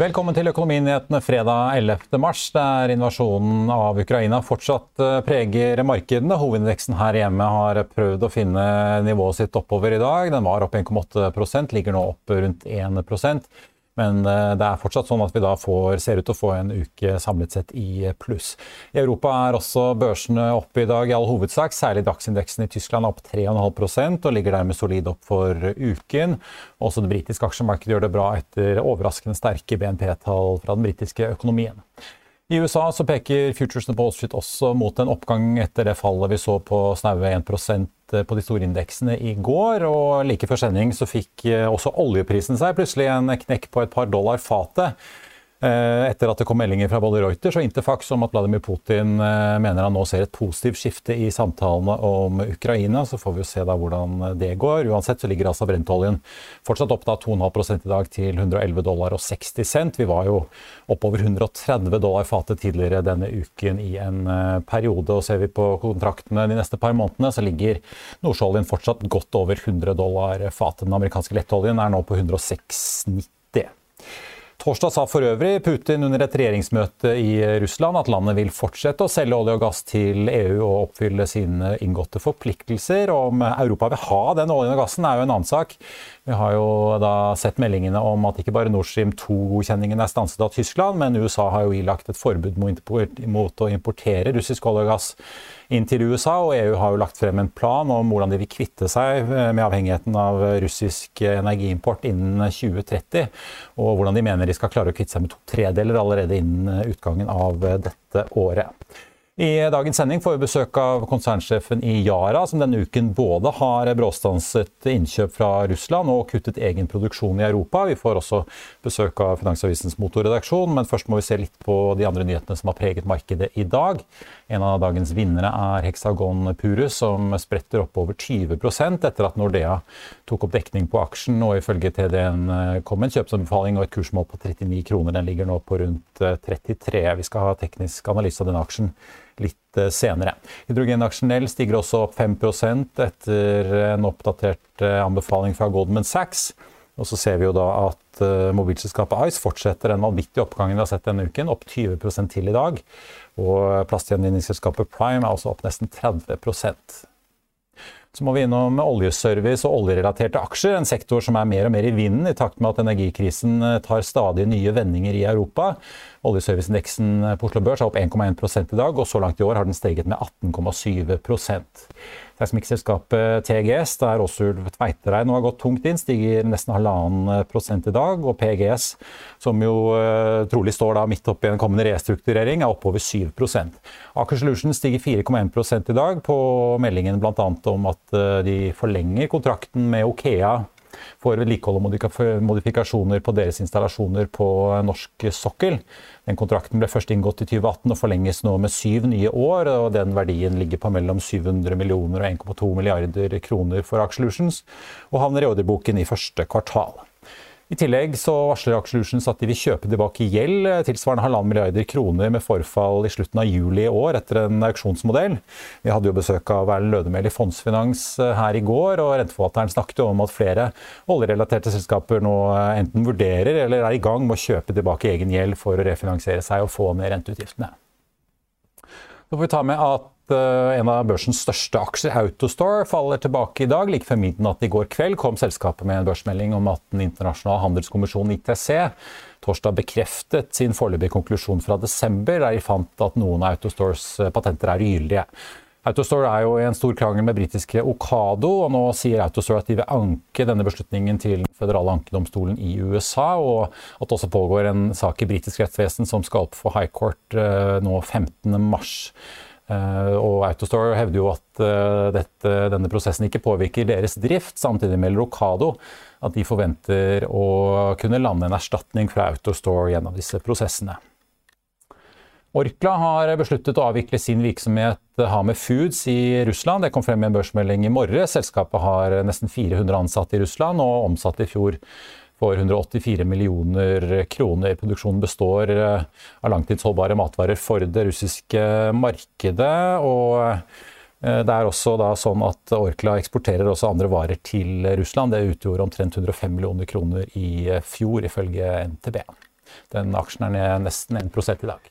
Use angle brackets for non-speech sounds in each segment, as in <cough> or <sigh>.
Velkommen til Økonominyhetene fredag 11. mars, der invasjonen av Ukraina fortsatt eh, preger markedene. Hovedindeksen her hjemme har prøvd å finne nivået sitt oppover i dag. Den var opp 1,8% ligger nå opp rundt 1 men eh, det er fortsatt sånn at vi da får, ser ut til å få en uke samlet sett i pluss. I Europa er også børsene oppe i dag i all hovedsak. Særlig dagsindeksen i Tyskland er opp 3,5% og ligger dermed solid opp for uken. Også det britiske aksjemarkedet gjør det bra etter overraskende sterke BNP-tall fra den britiske økonomien. I USA så peker futuresene på Wall også mot en oppgang etter det fallet vi så på snaue 1% på de store indeksene i går. Og like før sending så fikk eh, også oljeprisen seg plutselig en knekk på et par dollar fatet. Eh, etter at det kom meldinger fra både Reuters og Interfax om at Vladimir Putin eh, mener han nå ser et positivt skifte i samtalene om Ukraina. Så får vi jo se da hvordan det går. Uansett så ligger altså brentoljen fortsatt opp da 2,5 i dag til 111 dollar og 60 cent. Vi var jo oppover 130 dollar fatet tidligere denne uken i en eh, periode. Og ser vi på kontraktene de neste par månedene, så ligger nordsjøoljen fortsatt godt over 100 dollar fatet. Den amerikanske lettoljen er nå på 106,90. Torsdag sa for øvrig Putin under et regjeringsmøte i Russland at landet vil fortsette å selge olje og gass til EU og oppfylle sine inngåtte forpliktelser. Om Europa vil ha den oljen og gassen er jo en annen sak. Vi har jo da sett meldingene om at ikke bare Nord Stream 2-godkjenningen er stanset av Tyskland, men USA har jo ilagt et forbud mot å importere russisk olje og gass inn til USA, og EU har jo lagt frem en plan om hvordan de vil kvitte seg eh, med avhengigheten av russisk energiimport innen 2030, og hvordan de mener de skal klare å kvitte seg med to tredeler allerede innen utgangen av dette året. I dagens sending får vi besøk av konsernsjefen i Yara, som denne uken både har bråstanset innkjøp fra Russland og kuttet egen produksjon i Europa. Vi får også besøk av Finansavisens motorredaksjon, men først må vi se litt på de andre nyhetene som har preget markedet i dag. En av dagens vinnere er Hexagon Purus, som spretter opp over 20% etter at Nordea tok opp dekning på aksjen, og ifølge TDN kom en kjøpsanbefaling og et kursmål på 39 kroner. Den ligger nå på rundt 33. Vi skal ha teknisk analyse av denne aksjen litt eh, senere. Hydrogenaksjonell stiger også opp 5% etter en oppdatert eh, anbefaling fra Goldman Sachs. Og så ser vi jo da at uh, mobilselskapet Ice fortsetter den vanvittige oppgangen vi har sett denne uken, opp 20% til i dag. Og plastgjenvinningsselskapet Prime er også opp nesten 30 så må vi innom oljeservice og oljerelaterte aksjer, en sektor som er mer og mer i vinden i takt med at energikrisen tar stadig nye vendinger i Europa. Oljeserviceindeksen på Oslo Børs er opp 1,1% i dag, og så langt i år har den steget med 18,7 Seismikkselskapet TGS, der Åsulv Tveitereid nå har gått tungt inn, stiger nesten halvannen prosent i dag. Og PGS, som jo uh, trolig står da midt oppi en kommende restrukturering, er oppover 7 Aker Solution stiger 4,1 i dag på meldingen bl.a. om at uh, de forlenger kontrakten med Okea for vedlikehold og modifikasjoner på deres installasjoner på norsk sokkel. Den kontrakten ble først inngått i 2018 og forlenges nå med syv nye år. og Den verdien ligger på mellom 700 millioner og 1,2 milliarder kroner for Axelutions, og havner i ordreboken i første kvartal. I tillegg så varsler Aksjelutions at de vil kjøpe tilbake gjeld tilsvarende halvannen milliarder kroner med forfall i slutten av juli i år etter en auksjonsmodell. Vi hadde jo besøk av Erlend Lødemel i Fondsfinans eh, her i går, og renteforvalteren snakket om at flere oljerelaterte selskaper nå eh, enten vurderer eller er i gang med å kjøpe tilbake egen gjeld for å refinansiere seg og få ned renteutgiftene. Så får vi ta med at uh, en av børsens største aksjer, Autostore, faller tilbake i dag. Like før midnatt i går kveld kom selskapet med en børsmelding om at den internasjonale handelskommisjonen ITC torsdag bekreftet sin foreløpige konklusjon fra desember, der de fant at noen av Autostores eh, patenter er ugyldige. Autostore er jo i en stor krangel med britiske Okado, og nå sier Autostore at de vil anke denne beslutningen til den føderale ankedomstolen i USA, og at det også pågår en sak i britisk rettsvesen som skal opp for high court eh, nå 15.3. Uh, og Autostore hevder jo at uh, dette, denne prosessen ikke påvirker deres drift. Samtidig melder Okado at de forventer å kunne lande en erstatning fra Autostore gjennom disse prosessene. Orkla har besluttet å avvikle sin virksomhet Hamer Foods i Russland. Det kom frem i en børsmelding i morges. Selskapet har nesten 400 ansatte i Russland og omsatte i fjor for 184 millioner kroner. Produksjonen består eh, av langtidsholdbare matvarer for det russiske markedet. og eh, det er også sånn at Orkla eksporterer også andre varer til Russland. Det utgjorde omtrent 105 millioner kroner i fjor, ifølge NTB. Den aksjen er ned nesten 1 i dag.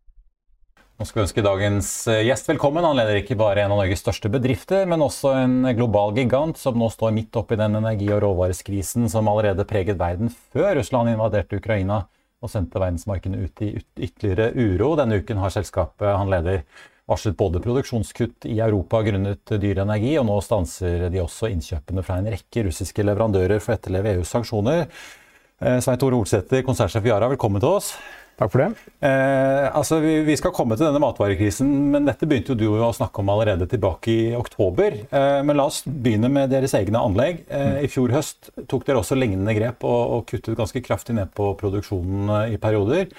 Nå skal vi ønske dagens eh, gjest velkommen. Han leder ikke bare en av Norges største bedrifter, men også en global gigant som nå står midt oppi den energi- og råvareskrisen som allerede preget verden før Russland invaderte Ukraina og sendte verdensmarkedene ut i ytterligere uro. Denne uken har selskapet han leder varslet både produksjonskutt i Europa grunnet dyr energi, og nå stanser de også innkjøpene fra en rekke russiske leverandører for å etterleve EUs sanksjoner. Eh, Svein Tore Olsæter, konsernsjef i Yara, velkommen til oss. Takk for det. Eh, altså, vi, vi, skal komme til denne matvarekrisen, men dette begynte jo du å snakke om allerede tilbake i oktober. Eh, men la oss begynne med deres egne anlegg. Eh, I fjor høst tok dere også lignende grep og, og, kuttet ganske kraftig ned på produksjonen eh, i perioder.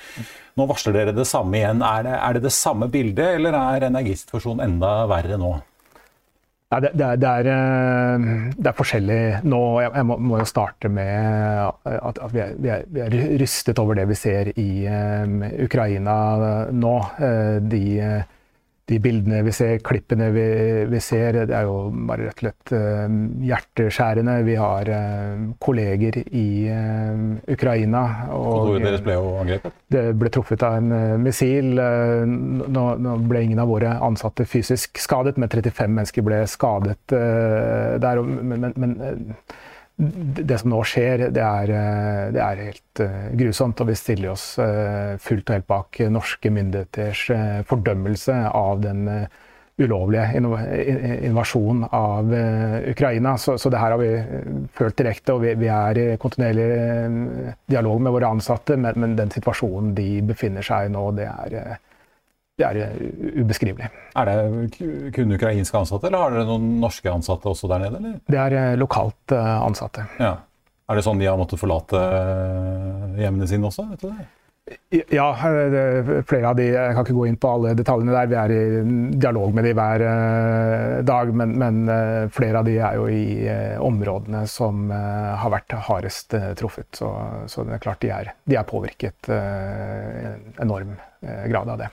Nå varsler dere det samme igjen. Er det, er det det samme bildet, eller er energisituasjonen enda verre nå? Ja, det, det, er, det, er, eh, det, er, forskjellig nå. Jeg, må, må, jo starte med at, at vi, er, vi, vi, er, rystet over det vi ser i um, Ukraina nå. Uh, de de bildene vi ser, klippene vi, vi, ser, det er jo bare rett og slett uh, hjerteskjærende. Vi har uh, kolleger i uh, Ukraina. Og, og deres ble jo angrepet? Det ble truffet av en missil. Nå, nå, ble ingen av våre ansatte fysisk skadet, men 35 mennesker ble skadet der. men, men, men det som nå skjer, det er, eh, det er helt uh, grusomt. Og vi stiller oss uh, fullt og helt bak norske myndigheters fordømmelse av den ulovlige invasjonen av Ukraina. Så, så, det her har vi følt direkte, og vi, vi er i kontinuerlig dialog med våre ansatte. Men, men, den situasjonen de befinner seg i nå, det er det er eh, ubeskrivelig. Er det kun ukrainske ansatte, eller har dere noen norske ansatte også der nede? Eller? Det er eh, lokalt eh, ansatte. Ja. Er det sånn de har måttet forlate hjemmene sine også? Vet du det? Ja, flere av de Jeg kan ikke gå inn på alle detaljene der. Vi er i dialog med de hver dag, men, men flere av de er jo i områdene som har vært hardest truffet. Så, så det er klart de er, de er påvirket i en enorm grad av det.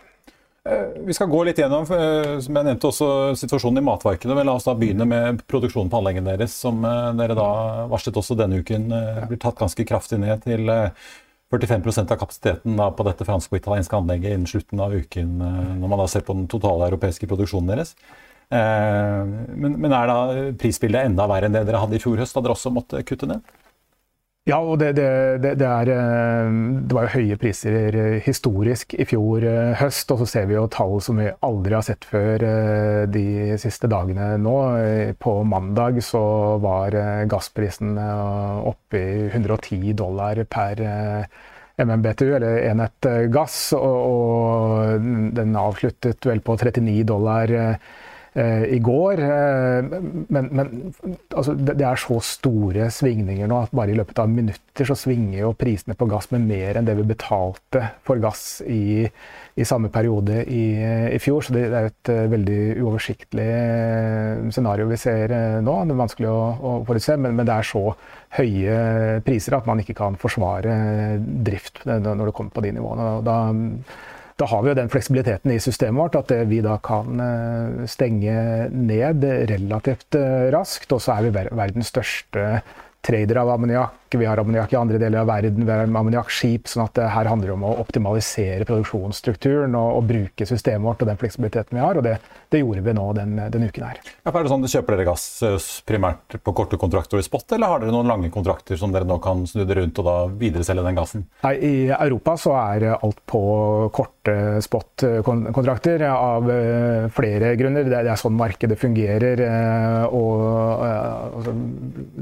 Eh, vi skal gå litt gjennom eh, som jeg nevnte også situasjonen i matmarkedet. Men la oss da begynne med produksjonen på anleggene deres, som eh, dere da varslet også denne uken blir tatt ganske kraftig ned til 45 av kapasiteten på dette franske og italienske anlegget innen slutten av uken, når man da ser på den totale europeiske produksjonen deres. Men, men er da prisbildet enda verre enn det dere hadde i fjor høst, da dere også måtte kutte ned? Ja, og det, det, det, er, eh, det var jo høye priser historisk i fjor eh, høst. Og så ser vi jo tall som vi aldri har sett før eh, de siste dagene nå. På mandag så var gassprisen oppe i 110 dollar per MMBTU, eller enhet gass. Og, og den avsluttet vel på 39 dollar Eh, i går. Eh, men, men altså, det, er så store svingninger nå at bare i løpet av minutter så svinger jo prisene på gass med mer enn det vi betalte for gass i, i samme periode i, i, fjor. Så det, er et uh, veldig uoversiktlig scenario vi ser nå. Det er vanskelig å, å forutse, men, men, det er så høye priser at man ikke kan forsvare drift når det kommer på de nivåene. Da, da har vi jo den fleksibiliteten i systemet vårt at vi da kan eh, stenge ned relativt eh, raskt. Og så er vi verdens største trader av ammoniakk. Vi har ammoniakk i andre deler av verden, vi har ammoniakkskip. sånn at det her handler om å optimalisere produksjonsstrukturen og, og, bruke systemet vårt og den fleksibiliteten vi har. Og det, det gjorde vi nå den, den uken her. Ja, er det sånn, Kjøper dere gass eh, primært på korte kontrakter i spot, eller har dere noen lange kontrakter som dere nå kan snu det rundt og da videreselge den gassen? Nei, I Europa så er alt på korte spot-kontrakter av eh, flere grunner. Det er, det er sånn markedet fungerer. og, og altså,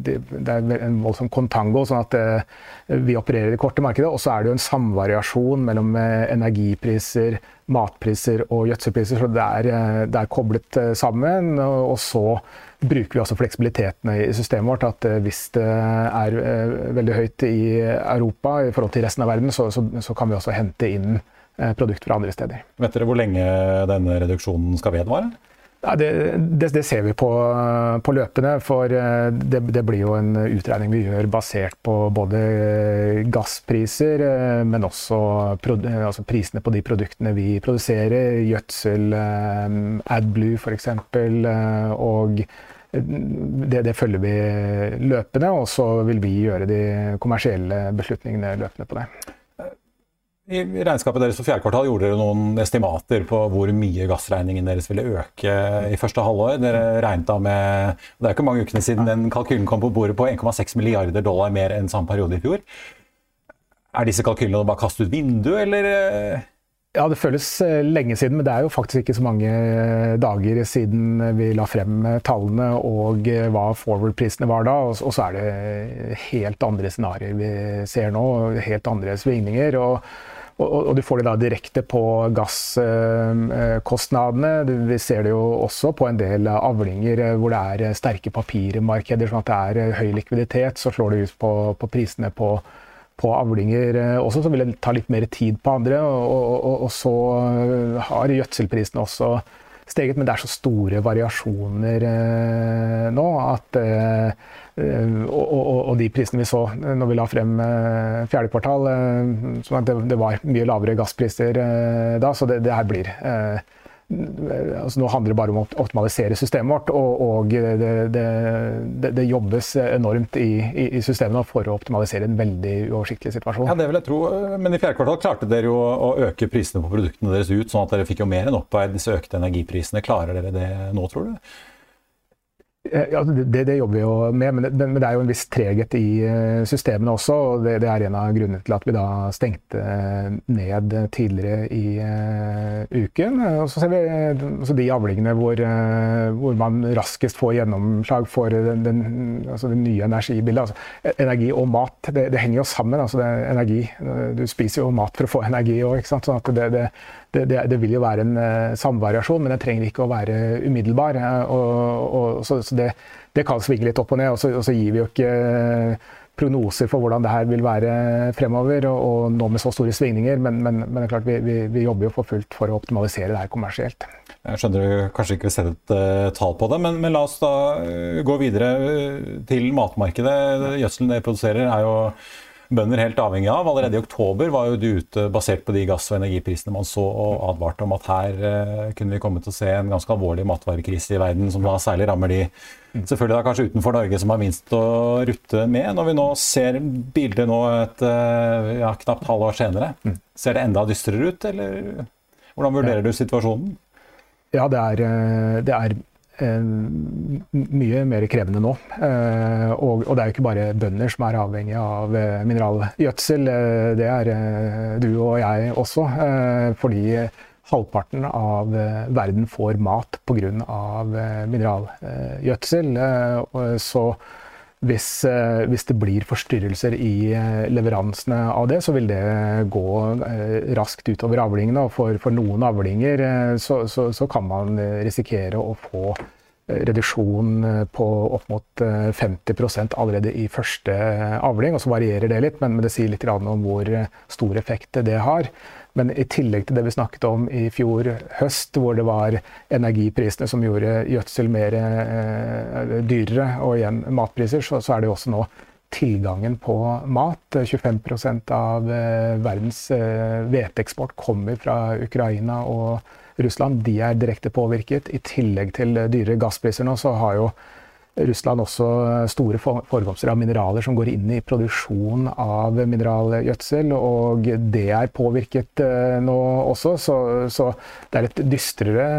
det, det er en voldsom kontango unngå. sånn at eh, vi opererer i det korte markedet. Og så er det jo en samvariasjon mellom eh, energipriser, matpriser og gjødselpriser. Så det er, eh, det er koblet sammen. Og så bruker vi også fleksibiliteten i systemet vårt. At hvis det er veldig høyt i Europa i forhold til resten av verden, så, så, så kan vi også hente inn produkt fra andre steder. Vet dere hvor lenge denne reduksjonen skal vedvare? Ja, det, det, det, ser vi på, på løpende, for eh, det, det, blir jo en utregning vi gjør basert på både gasspriser, eh, men også altså prisene på de produktene vi produserer. Gjødsel, eh, AdBlue f.eks. Og det, følger vi løpende, og så vil vi gjøre de kommersielle beslutningene løpende på det. I regnskapet deres for fjerde kvartal gjorde dere noen estimater på hvor mye gassregningen deres ville øke i første halvår. Dere regnet da med Det er ikke mange ukene siden den kalkylen kom på bordet på 1,6 milliarder dollar mer enn samme periode i fjor. Er disse kalkylene bare kastet ut vinduet, eller? Ja, det føles eh, lenge siden, men det er jo faktisk ikke så mange eh, dager siden vi la frem eh, tallene og hva forward-prisene var da. Og så er det helt andre scenarioer vi ser nå, helt andre svingninger. og og, du får det da direkte på gasskostnadene. Vi ser det jo også på en del avlinger eh, hvor det er eh, sterke papirmarkeder, sånn at det er eh, høy likviditet. Så slår det ut på, på prisene på, på avlinger også, så vil det ta litt mer tid på andre. Og, og, og så har gjødselprisene også steget, men det er så store variasjoner nå at og, og, og, de prisene vi så når vi la frem eh, fjerde kvartal, sånn det, det, var mye lavere gasspriser da, så det, det her blir altså Nå handler det bare om å optimalisere systemet vårt, og, og det, det, jobbes enormt i, i, i, systemene for å optimalisere en veldig uoversiktlig situasjon. Ja, Det vil jeg tro, men i fjerde kvartal klarte dere jo å øke prisene på produktene deres ut, sånn at dere fikk jo mer enn oppveid disse økte energiprisene. Klarer dere det nå, tror du? Eh, ja, det, det, jobber vi jo med, men det, men det, er jo en viss treghet i eh, systemene også. og det, det, er en av grunnene til at vi da stengte eh, ned tidligere i uken. Og så ser vi altså de avlingene hvor, hvor, man raskest får gjennomslag for den, den, altså det nye energibildet. Altså, e, energi og mat det, henger jo sammen. altså energi, Du spiser jo mat for å få energi òg. Sånn at det, det, det, det, vil jo være en uh, samvariasjon, men den trenger ikke å være umiddelbar. Uh, og, og, så, så det, det, kan svinge litt opp og ned. Og så, og så gir vi jo ikke uh, prognoser for hvordan det her vil være fremover, og nå med så store svingninger. Men, men, men det er klart vi, vi, vi, jobber jo for fullt for å optimalisere det her kommersielt. Jeg skjønner du kanskje ikke vil sette et uh, tall på det, men, men, la oss da gå videre til matmarkedet. Gjødselen dere produserer er jo bønder helt avhengig av. Allerede i oktober var jo du ute basert på de gass- og energiprisene man så, og advarte om at her eh, kunne vi komme til å se en ganske alvorlig matvarekrise i verden, som da særlig rammer de selvfølgelig da kanskje utenfor Norge som har minst å rutte med. Når vi nå ser bildet nå et eh, ja, knapt halvår senere, ser det enda dystrere ut, eller hvordan vurderer du situasjonen? Ja, det er, eh, det er mye mer krevende nå. Eh, og, og, det er jo ikke bare bønder som er avhengig av eh, mineralgjødsel. Det er du og jeg også. Fordi halvparten av verden får mat pga. mineralgjødsel. Så hvis, eh, hvis, det blir forstyrrelser i eh, leveransene av det, så vil det gå eh, raskt utover avlingene. Og for, for noen avlinger så, så, så, kan man risikere å få reduksjon på opp mot 50% allerede i første avling. Og så varierer det litt, men det sier litt om hvor stor effekt det har. Men i tillegg til det vi snakket om i fjor høst, hvor det var energiprisene som gjorde gjødsel mer eh, dyrere, og igjen matpriser, så, så, er det jo også nå tilgangen på mat. 25% av eh, verdens eh, kommer fra Ukraina og Russland. De er direkte påvirket. I tillegg til dyre gasspriser nå, så har jo Russland også store forekomster av mineraler som går inn i produksjon av mineralgjødsel, og det er påvirket eh, nå også. Så, så det er et dystrere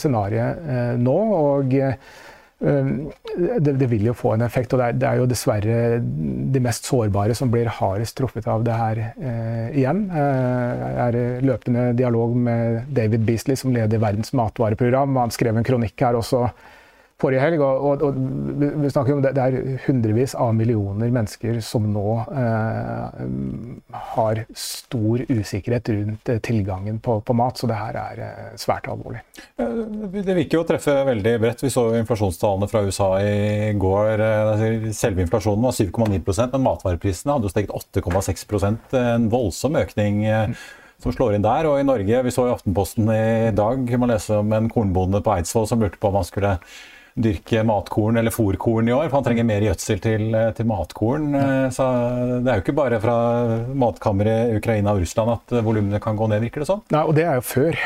scenario eh, nå. og eh, det, det, vil jo få en effekt, og det er, det er, jo dessverre de mest sårbare som blir hardest truffet av det her eh, igjen. Jeg er i løpende dialog med David Beasley, som leder Verdens matvareprogram. Han skrev en kronikk her også forrige helg. Og, og, og, vi snakker om det, det, er hundrevis av millioner mennesker som nå eh, har stor usikkerhet rundt eh, tilgangen på, på, mat, så det her er eh, svært alvorlig. Det virker jo å treffe veldig bredt. Vi så inflasjonstallene fra USA i går. Eh, selve inflasjonen var 7,9% men matvareprisene hadde jo steget 8,6% En voldsom økning. Som slår inn der. Og i Norge, vi så i Aftenposten i dag, kunne man lese om en kornbonde på Eidsvoll som lurte på om han skulle dyrke matkorn eller fòrkorn i år, for han trenger mer gjødsel til, eh, til matkorn. Ja. Så det er jo ikke bare fra matkammeret Ukraina og Russland at volumene kan gå ned, virker det sånn? Nei, og det er jo før.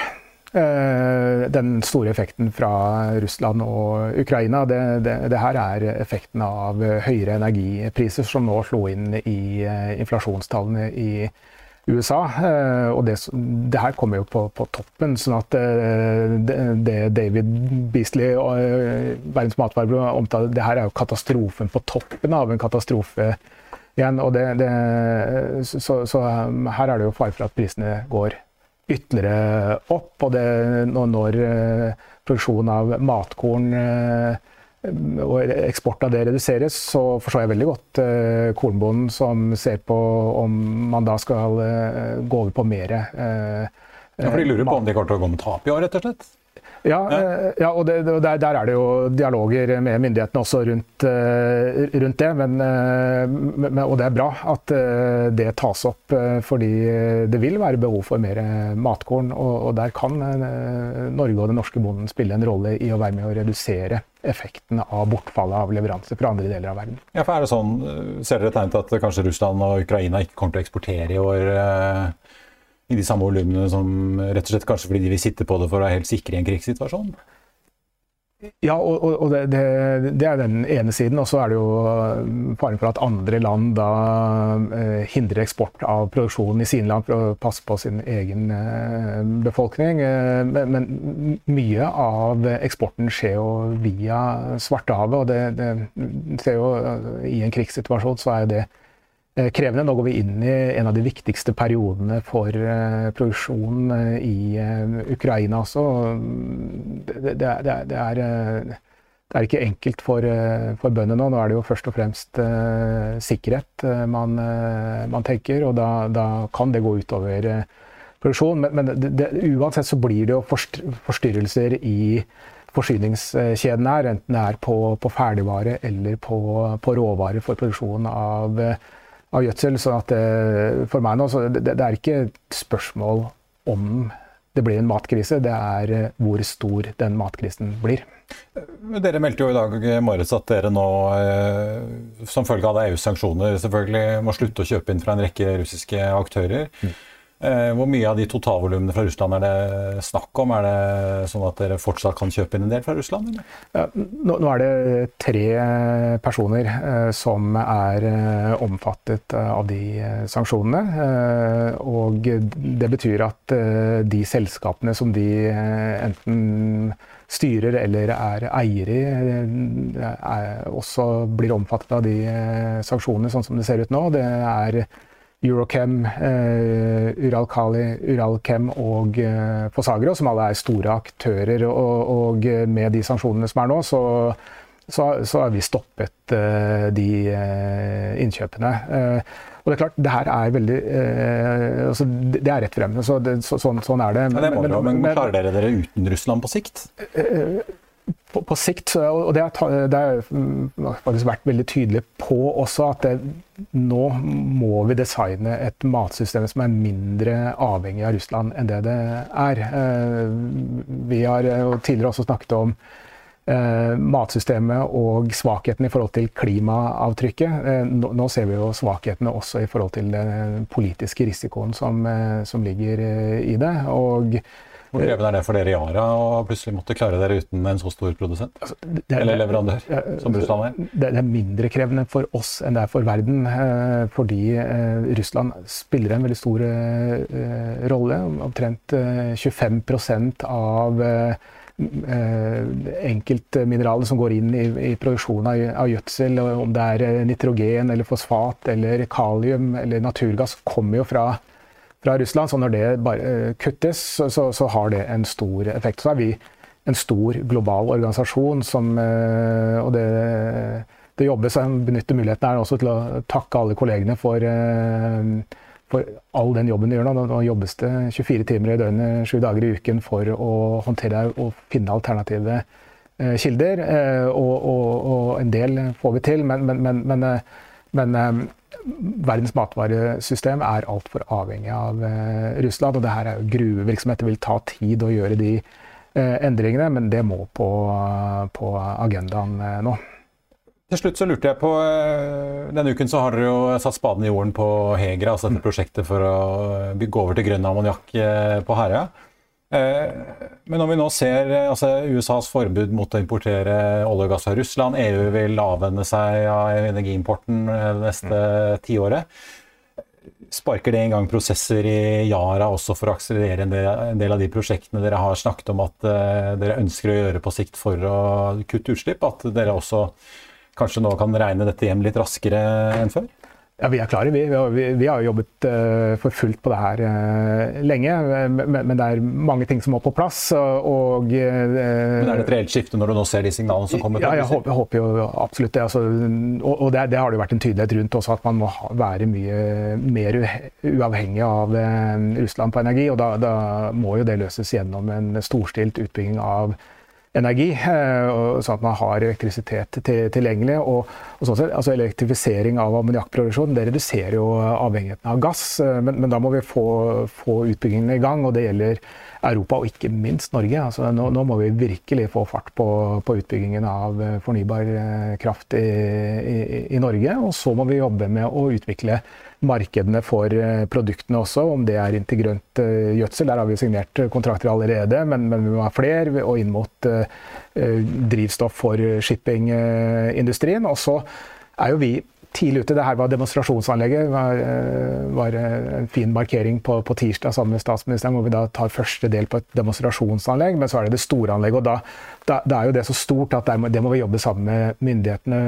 Eh, den store effekten fra Russland og Ukraina, det, det, det, her er effekten av høyere energipriser som nå slo inn i eh, inflasjonstallene i Russland USA. Eh, og det, det, her kommer jo på, på toppen. sånn at eh, det, det David Beasley og eh, Verdens matvarebyrå omtaler, det her er jo katastrofen på toppen av en katastrofe igjen. og det, så, så, her er det jo fare for at prisene går ytterligere opp. Og det, når, når produksjonen av matkorn og eksport av det reduseres, så forstår jeg veldig godt eh, kornbonden som ser på om man da skal eh, gå over på mer eh, ja, For de lurer på om de kommer til å gå med tap i år, rett og slett? Ja, eh, ja og det, der, der, er det jo dialoger med myndighetene også rundt, eh, rundt det. Men, eh, men, og det er bra at det tas opp, fordi det vil være behov for mer matkorn. Og, og der kan Norge og den norske bonden spille en rolle i å være med å redusere effekten av bortfallet av leveranser fra andre deler av verden. Ja, for er det sånn, Ser dere tegn til at kanskje Russland og Ukraina ikke kommer til å eksportere i år? i de samme volumene som rett og slett kanskje fordi de vil sitte på det for å være helt sikre i en krigssituasjon? Ja, og, og det, det, det, er den ene siden. Og så er det jo eh, faren for at andre land da eh, hindrer eksport av produksjonen i sine land for å passe på sin egen eh, befolkning. Eh, men, men, mye av eksporten skjer jo via Svartehavet, og det, det ser jo eh, i en krigssituasjon så er det krevende. Nå går vi inn i en av de viktigste periodene for uh, produksjon uh, i Ukraina også. Det, det, det, er, det er ikke enkelt for, for bøndene nå. Nå er det jo først og fremst sikkerhet man, man, tenker, og da, da, kan det gå utover produksjon. Men, men uansett så blir det jo forstyrrelser i forsyningskjeden her, enten det er på, på ferdigvare eller på, på råvare for produksjon av av gjødsel. sånn at det, for meg nå, så det, det er ikke et spørsmål om det blir en matkrise, det er eh, hvor stor den matkrisen blir. Dere meldte jo i dag morges at dere nå, eh, som følge av EUs sanksjoner, selvfølgelig må slutte å kjøpe inn fra en rekke russiske aktører. Mm. Eh, hvor mye av de totalvolumene fra Russland er det snakk om? Er det sånn at dere fortsatt kan kjøpe inn en del fra Russland? Ja, nå, nå, er det tre personer eh, som er eh, omfattet eh, av de eh, sanksjonene. Eh, og det betyr at de selskapene som de enten styrer eller er eiere i, også blir omfattet av de sanksjonene, sånn som det ser ut nå. Det er Eurochem, eh, Uralkali, Uralchem og eh, Fosagro, som alle er store aktører. Og, og, med de sanksjonene som er nå, så, så, så har vi stoppet de innkjøpene. Og det er klart, det her er veldig altså, Det er rett fremme. Så det, så, sånn, sånn, er det. Men, det men, men, men, klarer dere dere uten Russland på sikt? På, på, sikt, og det har faktisk vært veldig tydelig på også, at det, nå må vi designe et matsystem som er mindre avhengig av Russland enn det det er. Vi har tidligere også snakket om eh, matsystemet og svakheten i forhold til klimaavtrykket. Eh, nå, ser vi jo svakhetene også i forhold til den politiske risikoen som, eh, som ligger eh, i det. Og hvor krevende er det for dere i Yara å plutselig måtte klare dere uten en så stor produsent? Altså, er, Eller leverandør, som Russland er? Det er mindre krevende for oss enn det er for verden. Eh, fordi eh, Russland spiller en veldig stor rolle. Omtrent 25% av Eh, enkeltmineraler som går inn i, i produksjonen av, av, gjødsel, om det er eh, nitrogen eller fosfat eller kalium eller naturgass, kommer jo fra, fra Russland. Så når det bare eh, kuttes, så, så, har det en stor effekt. Så er vi en stor global organisasjon som Og det, det jobbes, jeg benytter muligheten her også til å takke alle kollegene for for all den jobben de gjør nå. Nå jobbes det 24 timer i døgnet, 7 dager i uken for å håndtere og finne alternative eh, kilder. Eh, og, og, og, en del får vi til, men, men, men, men, eh, eh, verdens matvaresystem er altfor avhengig av eh, Russland. Og det her er jo gruvevirksomhet. Det vil ta tid å gjøre de eh, endringene, men det må på, på agendaen nå. Til slutt så lurte jeg på eh, Denne uken så har dere jo satt spaden i jorden på Hegra, altså dette prosjektet for å gå over til grønn ammoniakk eh, på Herøya. Eh, men når vi nå ser altså USAs forbud mot å importere olje og gass fra Russland, EU vil avvenne seg av energiimporten det neste tiåret. Sparker det en gang prosesser i Yara også for å akselerere en del, av de prosjektene dere har snakket om at dere ønsker å gjøre på sikt for å kutte utslipp? At dere også kanskje nå kan regne dette hjem litt raskere enn før? Ja, Vi er klare. Vi, vi, vi har jobbet uh, for fullt på det her uh, lenge. Men, det er mange ting som må på plass. Og, uh, men Er det et reelt skifte når du nå ser de signalene som kommer? Ja, jeg håper, jeg håper jo absolutt det. Altså, og, det, det, har det jo vært en tydelighet rundt også, at man må være mye mer uavhengig av Russland på energi. Og da, da, må jo det løses gjennom en storstilt utbygging av energi, eh, sånn at man har elektrisitet tilgjengelig. Og, og sånn sett, altså Elektrifisering av ammoniakkproduksjon reduserer jo avhengigheten av gass, eh, men, men, da må vi få, få utbyggingene i gang. og Det gjelder Europa og ikke minst Norge. Altså, nå, nå, må vi virkelig få fart på, på utbyggingen av eh, fornybar kraft i, i, i Norge. Og så må vi jobbe med å utvikle markedene for eh, produktene også, om det er integrønt grønt eh, gjødsel. Der har vi signert kontrakter allerede, men, men vi må ha flere. Og inn mot drivstoff for shippingindustrien. Og så er jo vi tidlig ute. Det her var demonstrasjonsanlegget. Var, var en fin markering på, på, tirsdag sammen med statsministeren, hvor vi da tar første del på et demonstrasjonsanlegg. Men så er det det store anlegget. og da, da, da er jo det så stort at må, det må vi jobbe sammen med myndighetene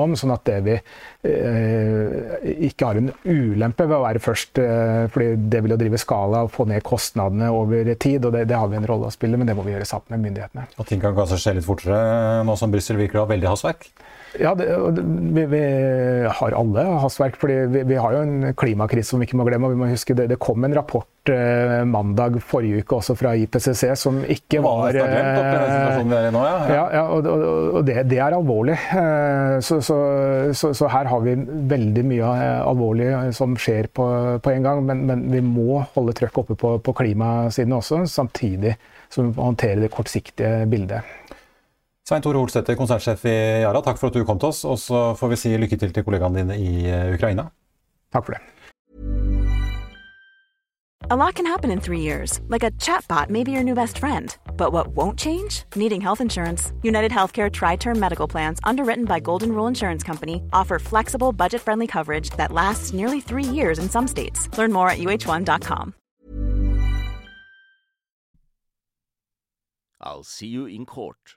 om. Sånn at det vi Eh, ikke har en ulempe ved å være først. Eh, fordi det vil jo drive skala og få ned kostnadene over tid. og det, det, har vi en rolle å spille, men det må vi gjøre sammen med myndighetene. Og ting kan kanskje skje litt fortere nå som Brussel virker å ha veldig hastverk? Ja, det, vi, vi, har alle hastverk. fordi vi, vi, har jo en klimakrise som vi ikke må glemme. og vi må huske Det, det kom en rapport eh, mandag forrige uke også fra IPCC som ikke var eh, nå, ja. ja, ja og, og, og det, det, er alvorlig. Eh, så, så, så, så, her har vi veldig mye eh, alvorlig eh, som skjer på, på en gang. Men, men, vi må holde trøkket oppe på, på klimasiden også, samtidig som vi håndterer håndtere det kortsiktige bildet. Svein Tore Olsæter, konsernsjef i Yara, takk for at du kom til oss. Og så får vi si lykke til til kollegaene dine i eh, Ukraina. Takk for det. A lot can happen in three years, like a chatbot may be your new best friend. But what won't change? Needing health insurance. United Healthcare Tri Term Medical Plans, underwritten by Golden Rule Insurance Company, offer flexible, budget friendly coverage that lasts nearly three years in some states. Learn more at uh1.com. I'll see you in court.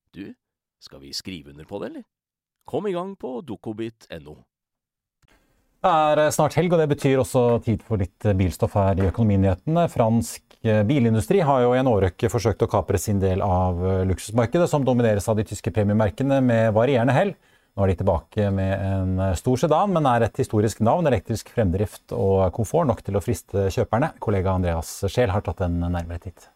du, skal vi skrive under på det, eller? Kom i gang på dokobit.no. Det er snart helg, og det betyr også tid for litt bilstoff her i Økonominyhetene. Fransk bilindustri har jo i en årrekke forsøkt å kapre sin del av luksusmarkedet, som domineres av de tyske premiemerkene med varierende hell. Nå er de tilbake med en stor sedan, men er et historisk navn, elektrisk fremdrift og komfort nok til å friste kjøperne. Kollega Andreas Scheel har tatt en nærmere titt.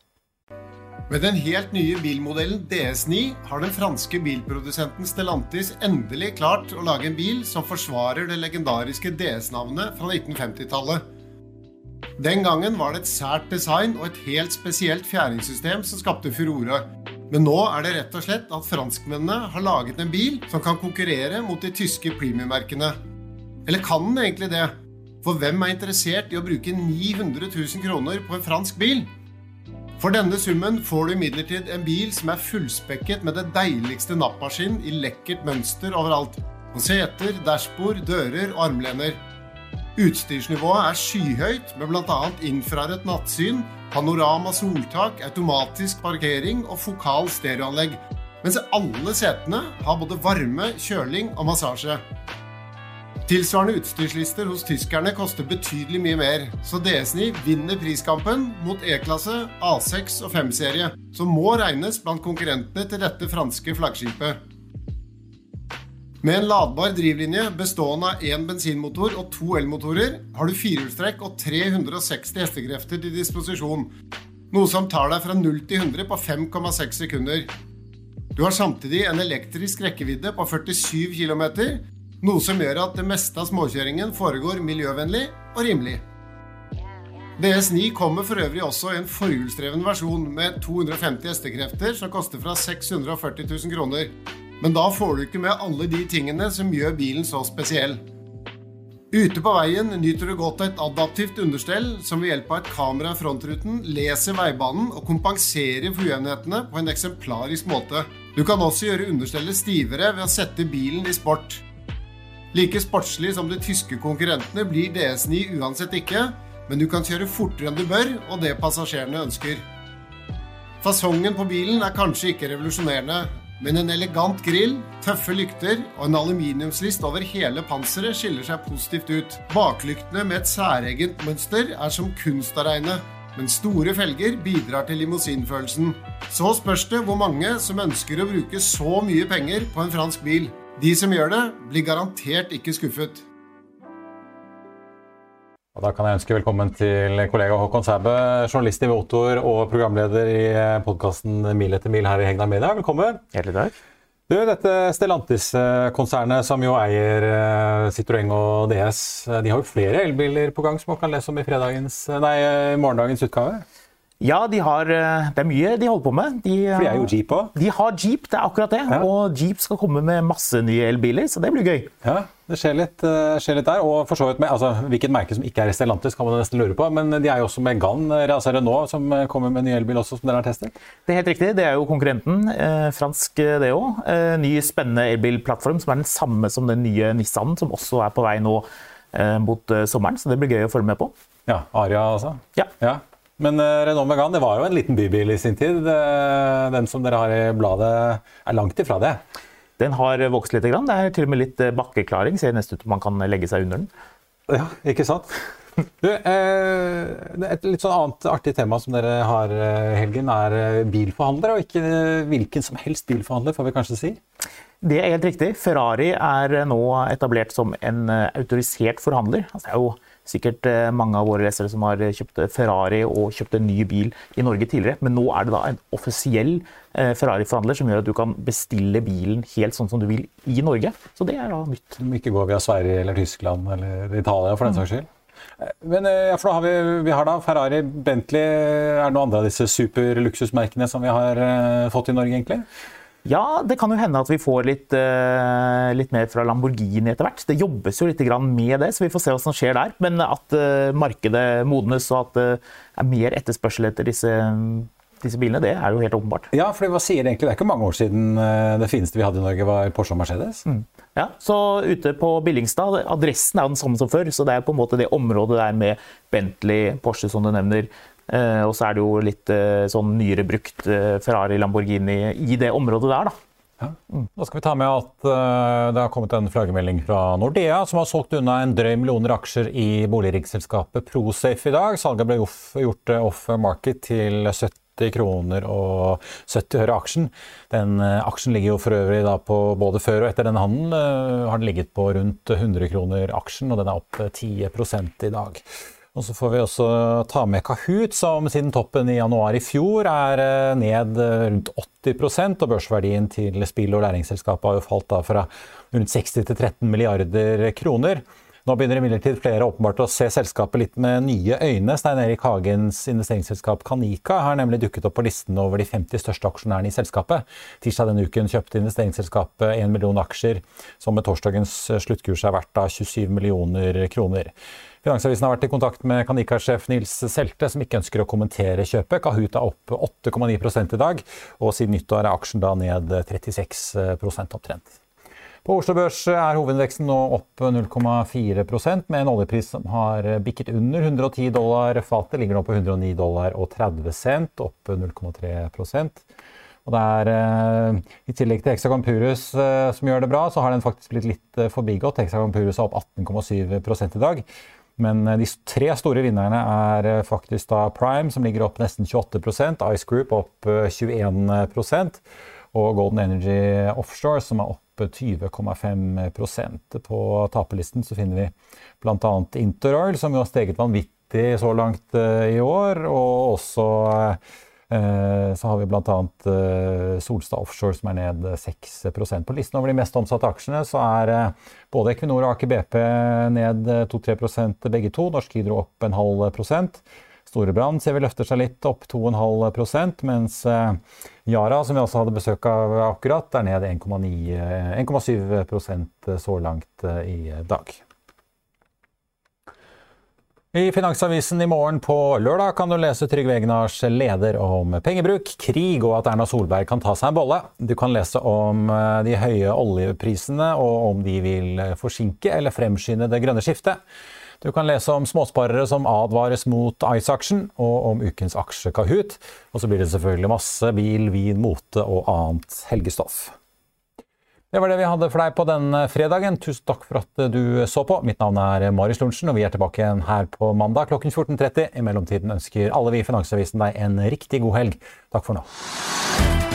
Med den helt nye bilmodellen DS9 har den franske bilprodusenten Stellantis endelig klart å lage en bil som forsvarer det legendariske DS-navnet fra 1950-tallet. Den gangen var det et sært design og et helt spesielt fjæringssystem som skapte furore. Men nå er det rett og slett at franskmennene har laget en bil som kan konkurrere mot de tyske premiummerkene. Eller kan den egentlig det? For hvem er interessert i å bruke 900 000 kroner på en fransk bil? For denne summen får du imidlertid en bil som er fullspekket med det deiligste nappmaskin i lekkert mønster overalt. På seter, dashbord, dører og armlener. Utstyrsnivået er skyhøyt, med bl.a. infrarødt nattsyn, panorama soltak, automatisk parkering og fokal stereoanlegg. Mens alle setene har både varme, kjøling og massasje. Tilsvarende utstyrslister hos tyskerne koster betydelig mye mer, så DS9 vinner priskampen mot E-klasse, A6 og 5-serie, som må regnes blant konkurrentene til dette franske flaggskipet. Med en ladbar drivlinje bestående av én bensinmotor og to elmotorer har du firehjulstrekk og 360 hestekrefter til disposisjon, noe som tar deg fra 0 til 100 på 5,6 sekunder. Du har samtidig en elektrisk rekkevidde på 47 km, noe som gjør at det meste av småkjøringen foregår miljøvennlig og rimelig. DS9 kommer for øvrig også i en forhjulsdreven versjon med 250 hestekrefter som koster fra 640 000 kroner. Men da får du ikke med alle de tingene som gjør bilen så spesiell. Ute på veien nyter du godt av et adaptivt understell som ved hjelp av et kamera i frontruten leser veibanen og kompenserer for ujevnhetene på en eksemplarisk måte. Du kan også gjøre understellet stivere ved å sette bilen i sport. Like sportslig som de tyske konkurrentene blir DS9 uansett ikke, men du kan kjøre fortere enn du bør, og det passasjerene ønsker. Fasongen på bilen er kanskje ikke revolusjonerende, men en elegant grill, tøffe lykter og en aluminiumslist over hele panseret skiller seg positivt ut. Baklyktene med et særegent mønster er som kunst å regne, men store felger bidrar til limousinfølelsen. Så spørs det hvor mange som ønsker å bruke så mye penger på en fransk bil. De som gjør det, blir garantert ikke skuffet. Og da kan jeg ønske velkommen til kollega Håkon Sæbø, journalist i Motor og programleder i podkasten Mil etter mil her i Hegnar Media. Velkommen. Hjertelig takk. Du, dette Stellantis-konsernet som jo eier eh, Citroën og DS, eh, de har jo flere elbiler på gang som man kan lese om i, nei, morgendagens utgave? Ja, de har, eh, det er mye de holder på med. De, For de er jo Jeep òg? De har Jeep, det er akkurat det. Ja. Og Jeep skal komme med masse nye elbiler, så det blir gøy. Ja, det skjer litt, eh, skjer litt der. Og for så vidt med, altså, Hvilket merke som ikke er Stellantis, kan man nesten lure på. Men de er jo også med Gann, altså Renault, som kommer med ny elbil også, som dere har testet? Det er helt riktig. Det er jo konkurrenten. Eh, fransk, det òg. Eh, ny, spennende elbilplattform som er den samme som den nye Nissan, som også er på vei nå eh, mot sommeren. Så det blir gøy å følge med på. Ja, Aria altså? Ja. ja. Men uh, Renault Megane det var jo en liten bybil i sin tid. Den som dere har i bladet, er langt ifra det. Den har vokst litt. Det er til og med litt eh, bakkeklaring. Ser nesten ut som man kan legge seg under den. Ja, ikke sant? <laughs> Du, eh, et litt sånn annet artig tema som dere har, Helgen, er bilforhandlere. Og ikke hvilken som helst bilforhandler, får vi kanskje si? Det er helt riktig. Ferrari er nå etablert som en autorisert forhandler. Altså, det er jo sikkert eh, mange av våre lesere som har kjøpt Ferrari og kjøpt en ny bil i Norge tidligere. Men nå er det da en offisiell eh, Ferrari-forhandler som gjør at du kan bestille bilen helt sånn som du vil i Norge. Så det er da nytt. Må ikke gå via Sverige eller Tyskland eller Italia for den saks skyld. Men ja, for da har vi, vi har da Ferrari, Bentley Er det noen andre av disse superluksusmerkene som vi har fått i Norge, egentlig? Ja, det kan jo hende at vi får litt, uh, litt mer fra Lamborghini etter hvert. Det jobbes jo litt med det, så vi får se hva som skjer der. Men at uh, markedet modnes og at det uh, er mer etterspørsel etter disse, disse, bilene, det er jo helt åpenbart. Ja, for hva sier det egentlig? Det er ikke mange år siden det fineste vi hadde i Norge var Porsche og Mercedes. Mm. Ja, så ute på Billingstad, adressen er jo den samme som før, så det er på en måte det området der med Bentley, Porsche som du nevner, Eh, og så er det jo litt eh, sånn nyere brukt eh, Ferrari, Lamborghini i det området der, da. Ja. Mm. Da skal vi ta med at uh, det har kommet en flaggermelding fra Nordea, som har solgt unna en drøy millioner aksjer i boligriksselskapet Prosafe i dag. Salget ble gjort off market til 70 kroner og 70 øre aksjen. Den uh, aksjen ligger jo for øvrig da på både før og etter denne handelen. Uh, har den ligget på rundt 100 kroner aksjen, og den er opp 10 i dag. Og så får vi også ta med Kahoot, som siden toppen i januar i fjor er eh, ned eh, rundt 80% og børsverdien til spill- og læringsselskapet har jo falt da fra rundt 60 til 13 milliarder kroner. Nå begynner imidlertid flere åpenbart å se selskapet litt med nye øyne. Stein Erik Hagens investeringsselskap Kanika har nemlig dukket opp på listen over de 50 største aksjonærene i selskapet. Tirsdag denne uken kjøpte investeringsselskapet 1 million aksjer, som med torsdagens sluttkurs er verdt av 27 millioner kroner. Finansavisen har vært i kontakt med Kanika-sjef Nils Selte, som ikke ønsker å kommentere kjøpet. Kahoot er opp 8,9 i dag, og siden nyttår er aksjen da ned 36% omtrent. På Oslo Børs er hovedindeksen nå opp 0,4% med en oljepris som har bikket under 110 dollar fatet. Ligger nå på 109 dollar og 30 cent, opp 0,3 og det er, eh, I tillegg til Hexagon Purus eh, som gjør det bra, så har den faktisk blitt litt eh, forbigått. Hexagon Purus er opp 18,7 i dag. Men eh, de tre store vinnerne er eh, faktisk da Prime, som ligger opp nesten 28% Ice Group opp 21 eh, og Golden Energy Offshore, som er opp 20,5% På taperlisten så finner vi bl.a. Interoil, som jo har steget vanvittig så langt i år, og også så har vi bl.a. Eh, Solstad Offshore som er ned 6% På listen over de mest omsatte aksjene så er eh, både Equinor og Aker BP ned 2-3 begge to. Norsk Hydro opp en halv prosent. Storebrand ser vi løfter seg litt, opp 2,5% mens Yara, som vi også hadde besøk av akkurat, er ned 1,7% så langt i dag. I Finansavisen i morgen på lørdag kan du lese Trygve Egnars leder om pengebruk, krig og at Erna Solberg kan ta seg en bolle. Du kan lese om eh, de høye oljeprisene og om de vil forsinke eller fremskynde det grønne skiftet. Du kan lese om småsparere som advares mot Ice-aksjen, og om ukens aksje Kahoot. Og så blir det selvfølgelig masse bil, vin, mote og annet helgestoff. Det var det vi hadde for deg på den fredagen. Tusen takk for at du så på. Mitt navn er Marius Lorentzen, og vi er tilbake igjen her på mandag klokken 14.30. I mellomtiden ønsker alle vi i Finansavisen deg en riktig god helg. Takk for nå.